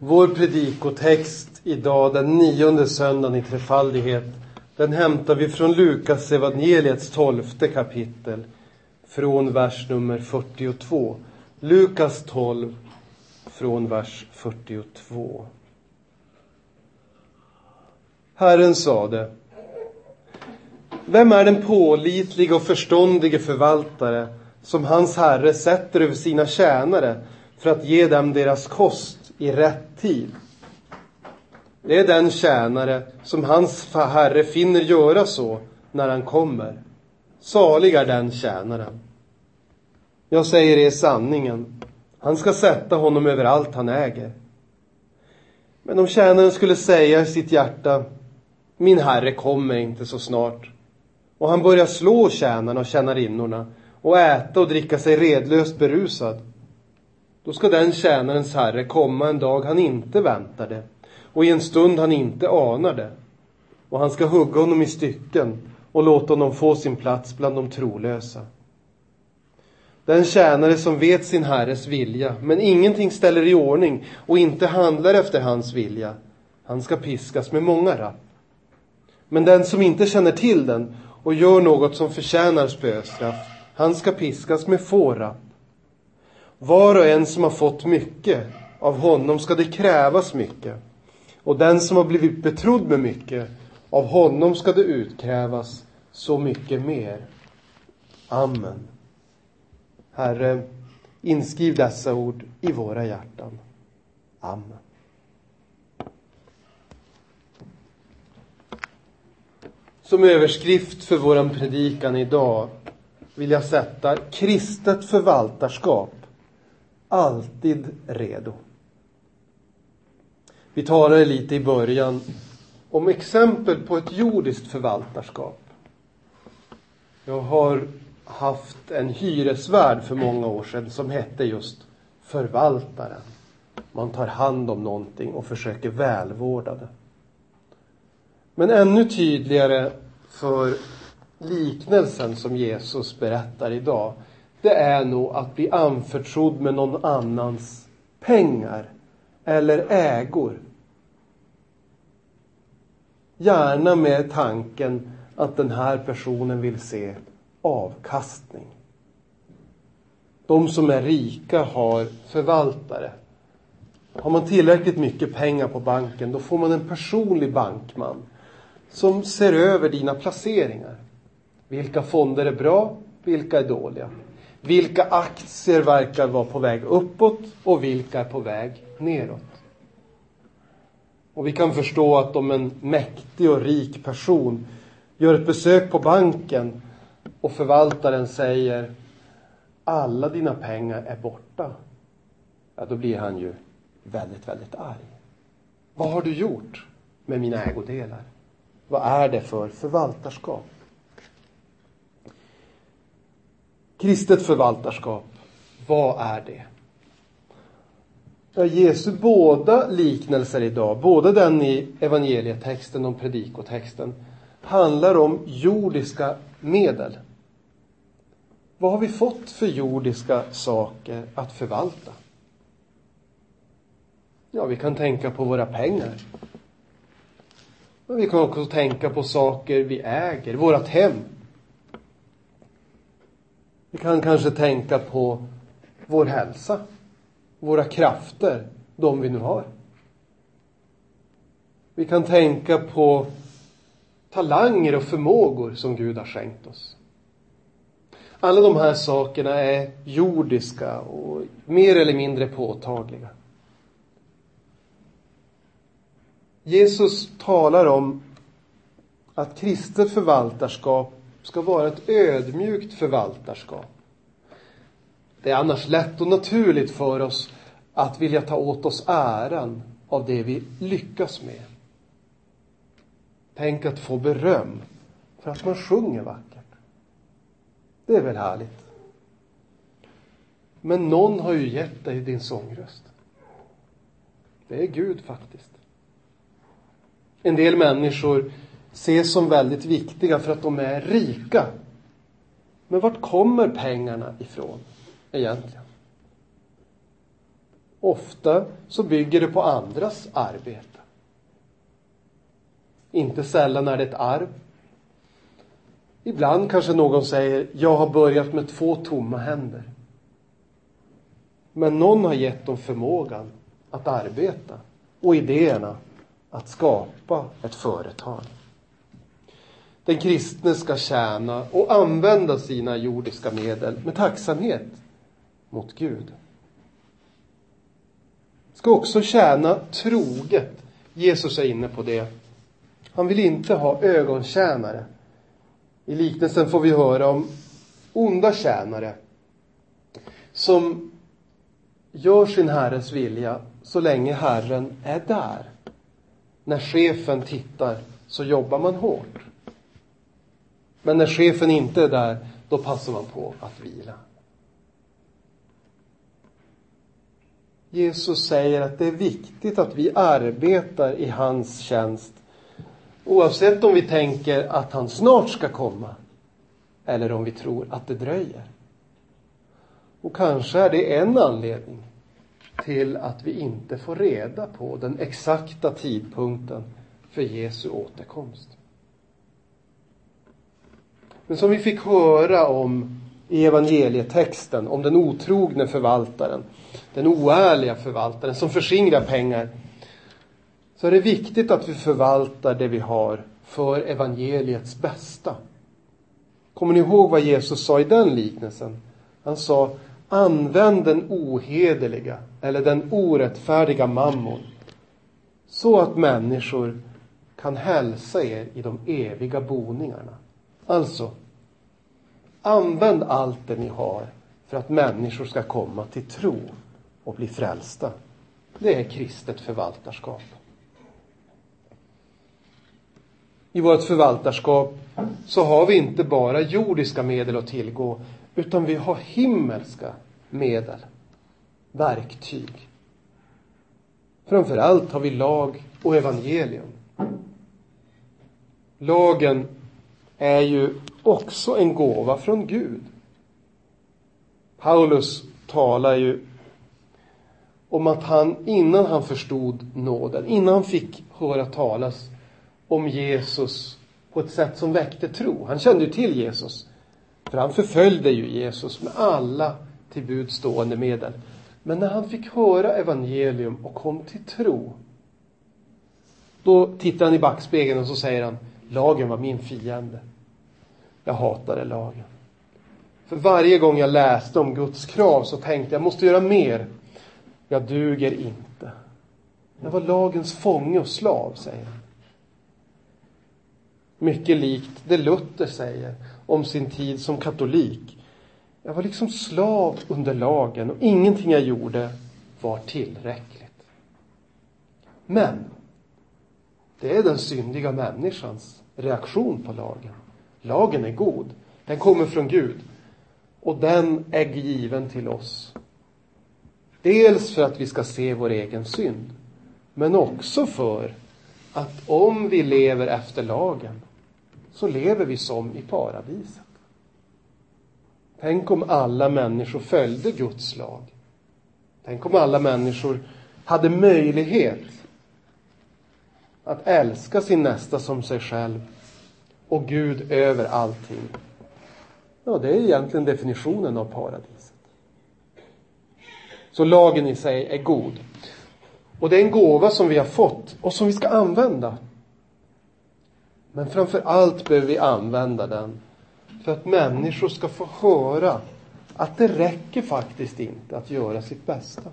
Vår predikotext idag, den nionde söndagen i trefaldighet, den hämtar vi från Lukas evangeliets tolfte kapitel, från vers nummer 42. Lukas 12, från vers 42. Herren sade, vem är den pålitlige och förståndige förvaltare som hans herre sätter över sina tjänare för att ge dem deras kost i rätt tid? Det är den tjänare som hans herre finner göra så när han kommer. Salig är den tjänaren. Jag säger er sanningen. Han ska sätta honom över allt han äger. Men om tjänaren skulle säga i sitt hjärta, min herre kommer inte så snart, och han börjar slå tjänarna och tjänarinnorna och äta och dricka sig redlöst berusad. Då ska den tjänarens herre komma en dag han inte väntade och i en stund han inte anade. Och han ska hugga honom i stycken och låta honom få sin plats bland de trolösa. Den tjänare som vet sin herres vilja, men ingenting ställer i ordning och inte handlar efter hans vilja, han ska piskas med många rapp. Men den som inte känner till den och gör något som förtjänar spöstraff, han ska piskas med få rapp. Var och en som har fått mycket, av honom ska det krävas mycket. Och den som har blivit betrodd med mycket, av honom ska det utkrävas så mycket mer. Amen. Herre, inskriv dessa ord i våra hjärtan. Amen. Som överskrift för våran predikan idag vill jag sätta kristet förvaltarskap alltid redo. Vi talade lite i början om exempel på ett jordiskt förvaltarskap. Jag har haft en hyresvärd för många år sedan som hette just förvaltaren. Man tar hand om någonting och försöker välvårda det. Men ännu tydligare för liknelsen som Jesus berättar idag, det är nog att bli anförtrodd med någon annans pengar eller ägor. Gärna med tanken att den här personen vill se avkastning. De som är rika har förvaltare. Har man tillräckligt mycket pengar på banken, då får man en personlig bankman som ser över dina placeringar. Vilka fonder är bra? Vilka är dåliga? Vilka aktier verkar vara på väg uppåt och vilka är på väg neråt? Och vi kan förstå att om en mäktig och rik person gör ett besök på banken och förvaltaren säger alla dina pengar är borta. Ja, då blir han ju väldigt, väldigt arg. Vad har du gjort med mina ägodelar? Vad är det för förvaltarskap? Kristet förvaltarskap, vad är det? Ja, Jesu båda liknelser idag, både den i evangelietexten och predikotexten, handlar om jordiska medel. Vad har vi fått för jordiska saker att förvalta? Ja, vi kan tänka på våra pengar. Men vi kan också tänka på saker vi äger, vårat hem. Vi kan kanske tänka på vår hälsa, våra krafter, de vi nu har. Vi kan tänka på talanger och förmågor som Gud har skänkt oss. Alla de här sakerna är jordiska och mer eller mindre påtagliga. Jesus talar om att kristet förvaltarskap ska vara ett ödmjukt förvaltarskap. Det är annars lätt och naturligt för oss att vilja ta åt oss äran av det vi lyckas med. Tänk att få beröm för att man sjunger vackert. Det är väl härligt? Men någon har ju gett dig din sångröst. Det är Gud faktiskt. En del människor ses som väldigt viktiga för att de är rika. Men vart kommer pengarna ifrån egentligen? Ofta så bygger det på andras arbete. Inte sällan är det ett arv. Ibland kanske någon säger, jag har börjat med två tomma händer. Men någon har gett dem förmågan att arbeta och idéerna att skapa ett företag. Den kristne ska tjäna och använda sina jordiska medel med tacksamhet mot Gud. Ska också tjäna troget. Jesus är inne på det. Han vill inte ha ögontjänare. I liknelsen får vi höra om onda tjänare som gör sin herres vilja så länge Herren är där. När chefen tittar så jobbar man hårt. Men när chefen inte är där, då passar man på att vila. Jesus säger att det är viktigt att vi arbetar i hans tjänst. Oavsett om vi tänker att han snart ska komma eller om vi tror att det dröjer. Och kanske är det en anledning till att vi inte får reda på den exakta tidpunkten för Jesu återkomst. Men som vi fick höra om i evangelietexten, om den otrogne förvaltaren, den oärliga förvaltaren som förskingrar pengar, så är det viktigt att vi förvaltar det vi har för evangeliets bästa. Kommer ni ihåg vad Jesus sa i den liknelsen? Han sa, använd den ohederliga eller den orättfärdiga mammon så att människor kan hälsa er i de eviga boningarna. Alltså, använd allt det ni har för att människor ska komma till tro och bli frälsta. Det är kristet förvaltarskap. I vårt förvaltarskap så har vi inte bara jordiska medel att tillgå, utan vi har himmelska medel, verktyg. Framför allt har vi lag och evangelium. Lagen är ju också en gåva från Gud. Paulus talar ju om att han innan han förstod nåden, innan han fick höra talas om Jesus på ett sätt som väckte tro. Han kände ju till Jesus. För han förföljde ju Jesus med alla till bud stående medel. Men när han fick höra evangelium och kom till tro. Då tittar han i backspegeln och så säger han, lagen var min fiende. Jag hatade lagen. För varje gång jag läste om Guds krav så tänkte jag, jag måste göra mer. Jag duger inte. Jag var lagens fånge och slav, säger han. Mycket likt det Luther säger om sin tid som katolik. Jag var liksom slav under lagen och ingenting jag gjorde var tillräckligt. Men det är den syndiga människans reaktion på lagen. Lagen är god. Den kommer från Gud. Och den är given till oss. Dels för att vi ska se vår egen synd. Men också för att om vi lever efter lagen så lever vi som i paradiset. Tänk om alla människor följde Guds lag. Tänk om alla människor hade möjlighet att älska sin nästa som sig själv och Gud över allting. Ja, det är egentligen definitionen av paradiset. Så lagen i sig är god. Och det är en gåva som vi har fått och som vi ska använda. Men framför allt behöver vi använda den för att människor ska få höra att det räcker faktiskt inte att göra sitt bästa.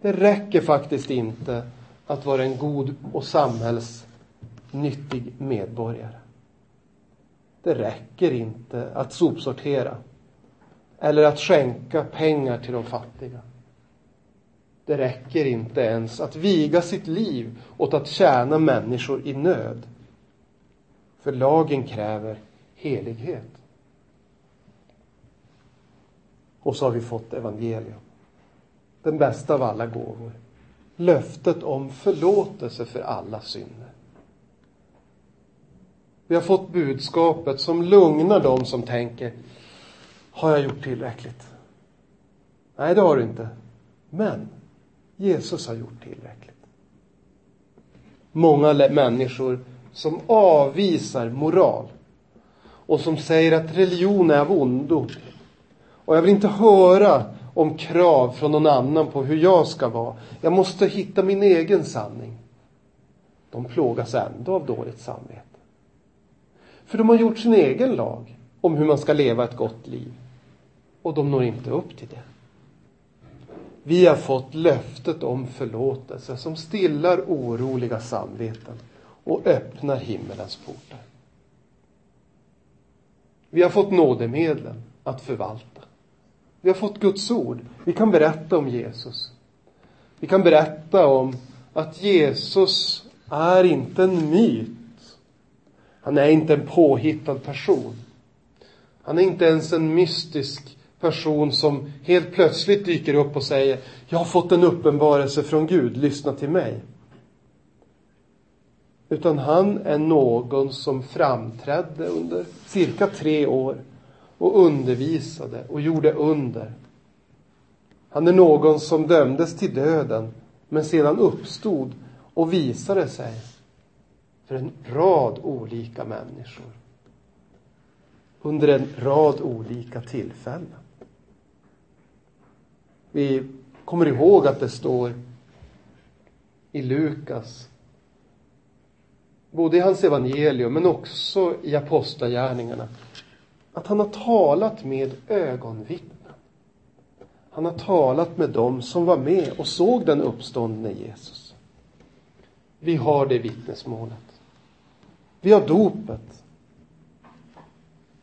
Det räcker faktiskt inte att vara en god och samhällsnyttig medborgare. Det räcker inte att sopsortera eller att skänka pengar till de fattiga. Det räcker inte ens att viga sitt liv åt att tjäna människor i nöd. För lagen kräver helighet. Och så har vi fått evangelium. Den bästa av alla gåvor. Löftet om förlåtelse för alla synder. Vi har fått budskapet som lugnar dem som tänker, har jag gjort tillräckligt? Nej, det har du inte. Men Jesus har gjort tillräckligt. Många människor som avvisar moral och som säger att religion är av ondo. Och jag vill inte höra om krav från någon annan på hur jag ska vara. Jag måste hitta min egen sanning. De plågas ändå av dåligt samvete. För de har gjort sin egen lag om hur man ska leva ett gott liv. Och de når inte upp till det. Vi har fått löftet om förlåtelse som stillar oroliga samveten och öppnar himmelens portar. Vi har fått nådemedlen att förvalta. Vi har fått Guds ord. Vi kan berätta om Jesus. Vi kan berätta om att Jesus är inte en myt. Han är inte en påhittad person. Han är inte ens en mystisk person som helt plötsligt dyker upp och säger Jag har fått en uppenbarelse från Gud, lyssna till mig. Utan han är någon som framträdde under cirka tre år och undervisade och gjorde under. Han är någon som dömdes till döden men sedan uppstod och visade sig för en rad olika människor under en rad olika tillfällen. Vi kommer ihåg att det står i Lukas, både i hans evangelium men också i apostlagärningarna, att han har talat med ögonvittnen. Han har talat med dem som var med och såg den uppståndne Jesus. Vi har det vittnesmålet. Vi har dopet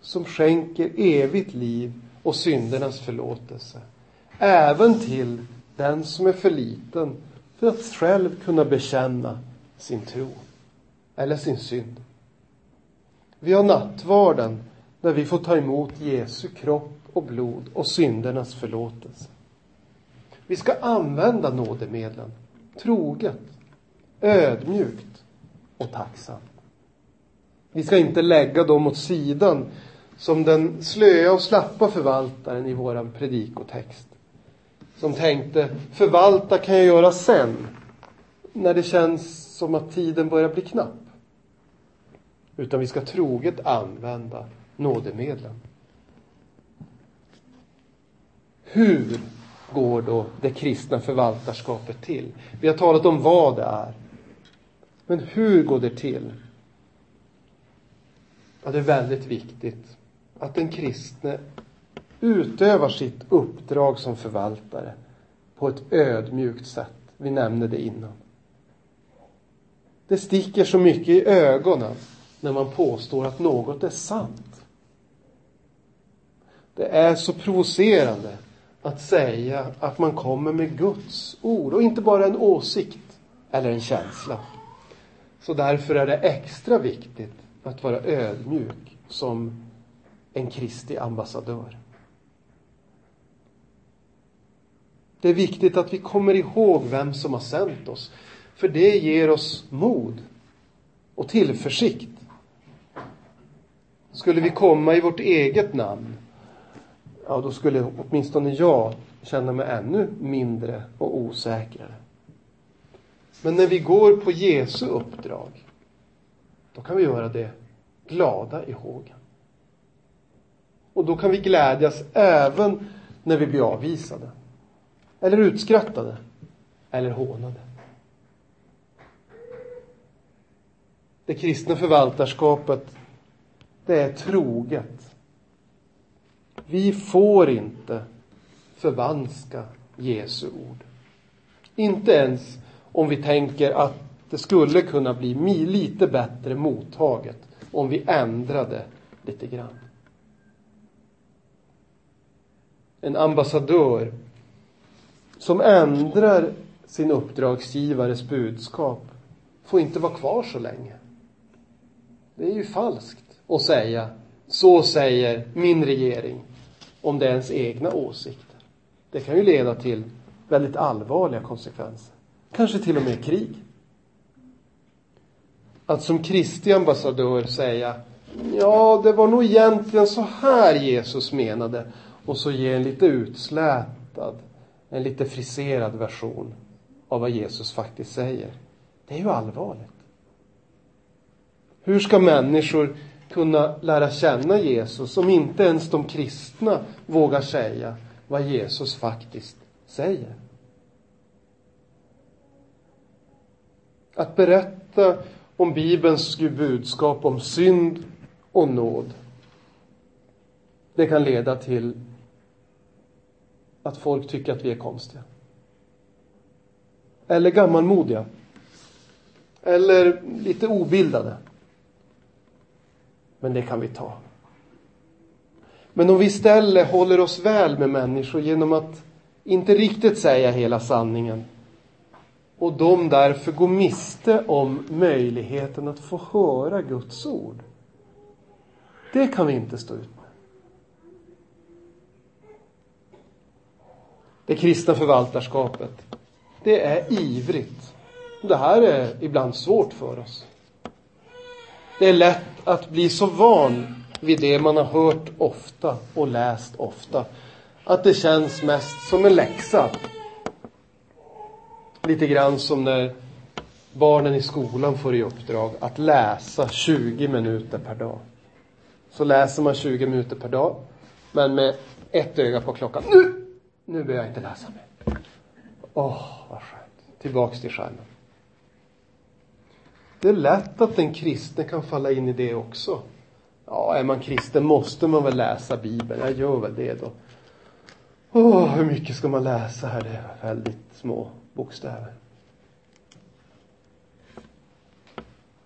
som skänker evigt liv och syndernas förlåtelse. Även till den som är för liten för att själv kunna bekänna sin tro eller sin synd. Vi har nattvarden där vi får ta emot Jesu kropp och blod och syndernas förlåtelse. Vi ska använda nådemedlen troget, ödmjukt och tacksamt. Vi ska inte lägga dem åt sidan som den slöa och slappa förvaltaren i våran predikotext. Som tänkte, förvalta kan jag göra sen, när det känns som att tiden börjar bli knapp. Utan vi ska troget använda nådemedlen. Hur går då det kristna förvaltarskapet till? Vi har talat om vad det är. Men hur går det till? Ja, det är väldigt viktigt att den kristne utövar sitt uppdrag som förvaltare på ett ödmjukt sätt. Vi nämnde det innan. Det sticker så mycket i ögonen när man påstår att något är sant. Det är så provocerande att säga att man kommer med Guds ord och inte bara en åsikt eller en känsla. Så därför är det extra viktigt att vara ödmjuk som en Kristi ambassadör. Det är viktigt att vi kommer ihåg vem som har sänt oss. För det ger oss mod och tillförsikt. Skulle vi komma i vårt eget namn, ja då skulle åtminstone jag känna mig ännu mindre och osäkrare. Men när vi går på Jesu uppdrag, då kan vi göra det glada i hågen. Och då kan vi glädjas även när vi blir avvisade. Eller utskrattade. Eller hånade. Det kristna förvaltarskapet, det är troget. Vi får inte förvanska Jesu ord. Inte ens om vi tänker att det skulle kunna bli lite bättre mottaget om vi ändrade lite grann. En ambassadör som ändrar sin uppdragsgivares budskap får inte vara kvar så länge. Det är ju falskt att säga så säger min regering om det är ens egna åsikter. Det kan ju leda till väldigt allvarliga konsekvenser. Kanske till och med krig. Att som Kristi ambassadör säga Ja, det var nog egentligen så här Jesus menade. Och så ge en lite utslätad en lite friserad version av vad Jesus faktiskt säger. Det är ju allvarligt. Hur ska människor kunna lära känna Jesus om inte ens de kristna vågar säga vad Jesus faktiskt säger? Att berätta om Bibelns budskap om synd och nåd. Det kan leda till att folk tycker att vi är konstiga. Eller gammalmodiga. Eller lite obildade. Men det kan vi ta. Men om vi istället håller oss väl med människor genom att inte riktigt säga hela sanningen och de därför går miste om möjligheten att få höra Guds ord. Det kan vi inte stå ut med. Det kristna förvaltarskapet, det är ivrigt. Det här är ibland svårt för oss. Det är lätt att bli så van vid det man har hört ofta och läst ofta att det känns mest som en läxa. Lite grann som när barnen i skolan får i uppdrag att läsa 20 minuter per dag. Så läser man 20 minuter per dag, men med ett öga på klockan. Nu! Nu behöver jag inte läsa mer. Åh, oh, vad skönt. Tillbaks till skärmen. Det är lätt att en kristen kan falla in i det också. Ja, är man kristen måste man väl läsa Bibeln. Jag gör väl det då. Åh, oh, hur mycket ska man läsa här? Det är väldigt små bokstäver.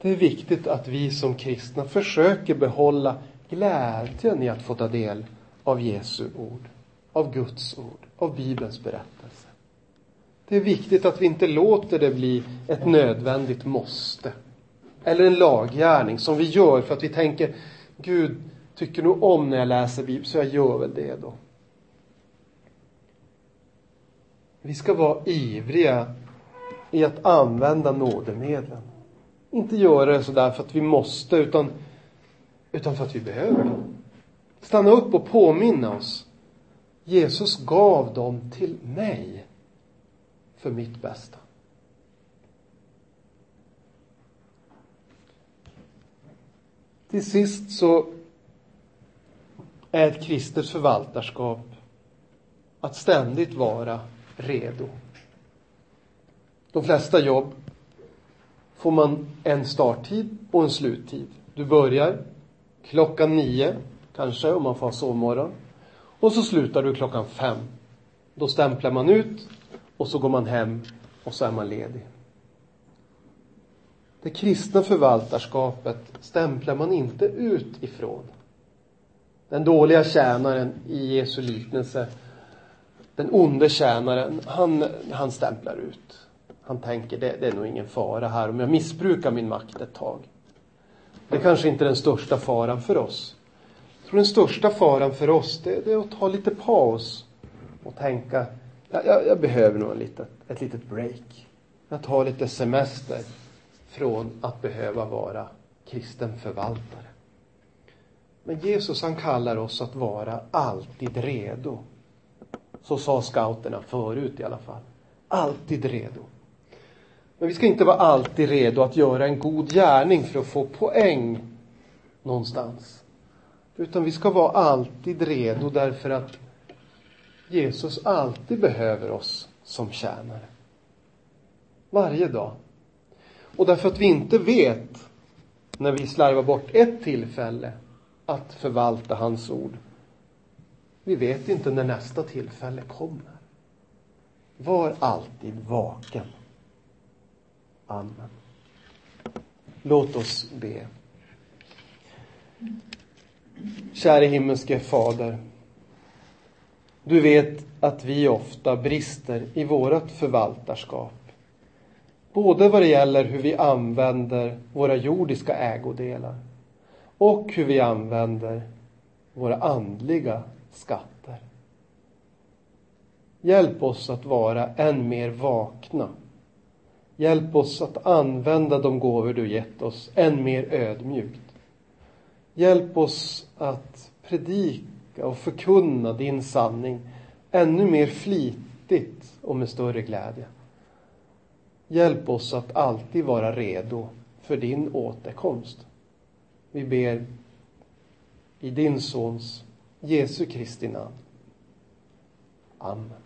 Det är viktigt att vi som kristna försöker behålla glädjen i att få ta del av Jesu ord, av Guds ord, av Bibelns berättelse. Det är viktigt att vi inte låter det bli ett nödvändigt måste. Eller en laggärning som vi gör för att vi tänker, Gud tycker nog om när jag läser Bibeln, så jag gör väl det då. Vi ska vara ivriga i att använda nådemedlen. Inte göra det sådär för att vi måste, utan, utan för att vi behöver. Stanna upp och påminna oss. Jesus gav dem till mig för mitt bästa. Till sist så är ett kristet förvaltarskap att ständigt vara redo. De flesta jobb får man en starttid och en sluttid. Du börjar klockan nio, kanske, om man får ha sovmorgon. Och så slutar du klockan fem. Då stämplar man ut och så går man hem och så är man ledig. Det kristna förvaltarskapet stämplar man inte ut ifrån. Den dåliga tjänaren i Jesu liknelse, den onde tjänaren, han, han stämplar ut. Han tänker, det, det är nog ingen fara här om jag missbrukar min makt ett tag. Det är kanske inte är den största faran för oss. Jag tror den största faran för oss, det, det är att ta lite paus och tänka, jag, jag behöver nog en litet, ett litet break. Jag tar lite semester från att behöva vara kristen förvaltare. Men Jesus han kallar oss att vara alltid redo. Så sa scouterna förut i alla fall. Alltid redo. Men vi ska inte vara alltid redo att göra en god gärning för att få poäng någonstans. Utan vi ska vara alltid redo därför att Jesus alltid behöver oss som tjänare. Varje dag. Och därför att vi inte vet, när vi slarvar bort ett tillfälle, att förvalta hans ord. Vi vet inte när nästa tillfälle kommer. Var alltid vaken. Amen. Låt oss be. Käre himmelske Fader. Du vet att vi ofta brister i vårt förvaltarskap. Både vad det gäller hur vi använder våra jordiska ägodelar och hur vi använder våra andliga skatter. Hjälp oss att vara än mer vakna. Hjälp oss att använda de gåvor du gett oss än mer ödmjukt. Hjälp oss att predika och förkunna din sanning ännu mer flitigt och med större glädje. Hjälp oss att alltid vara redo för din återkomst. Vi ber i din Sons Jesu Kristi namn. Amen.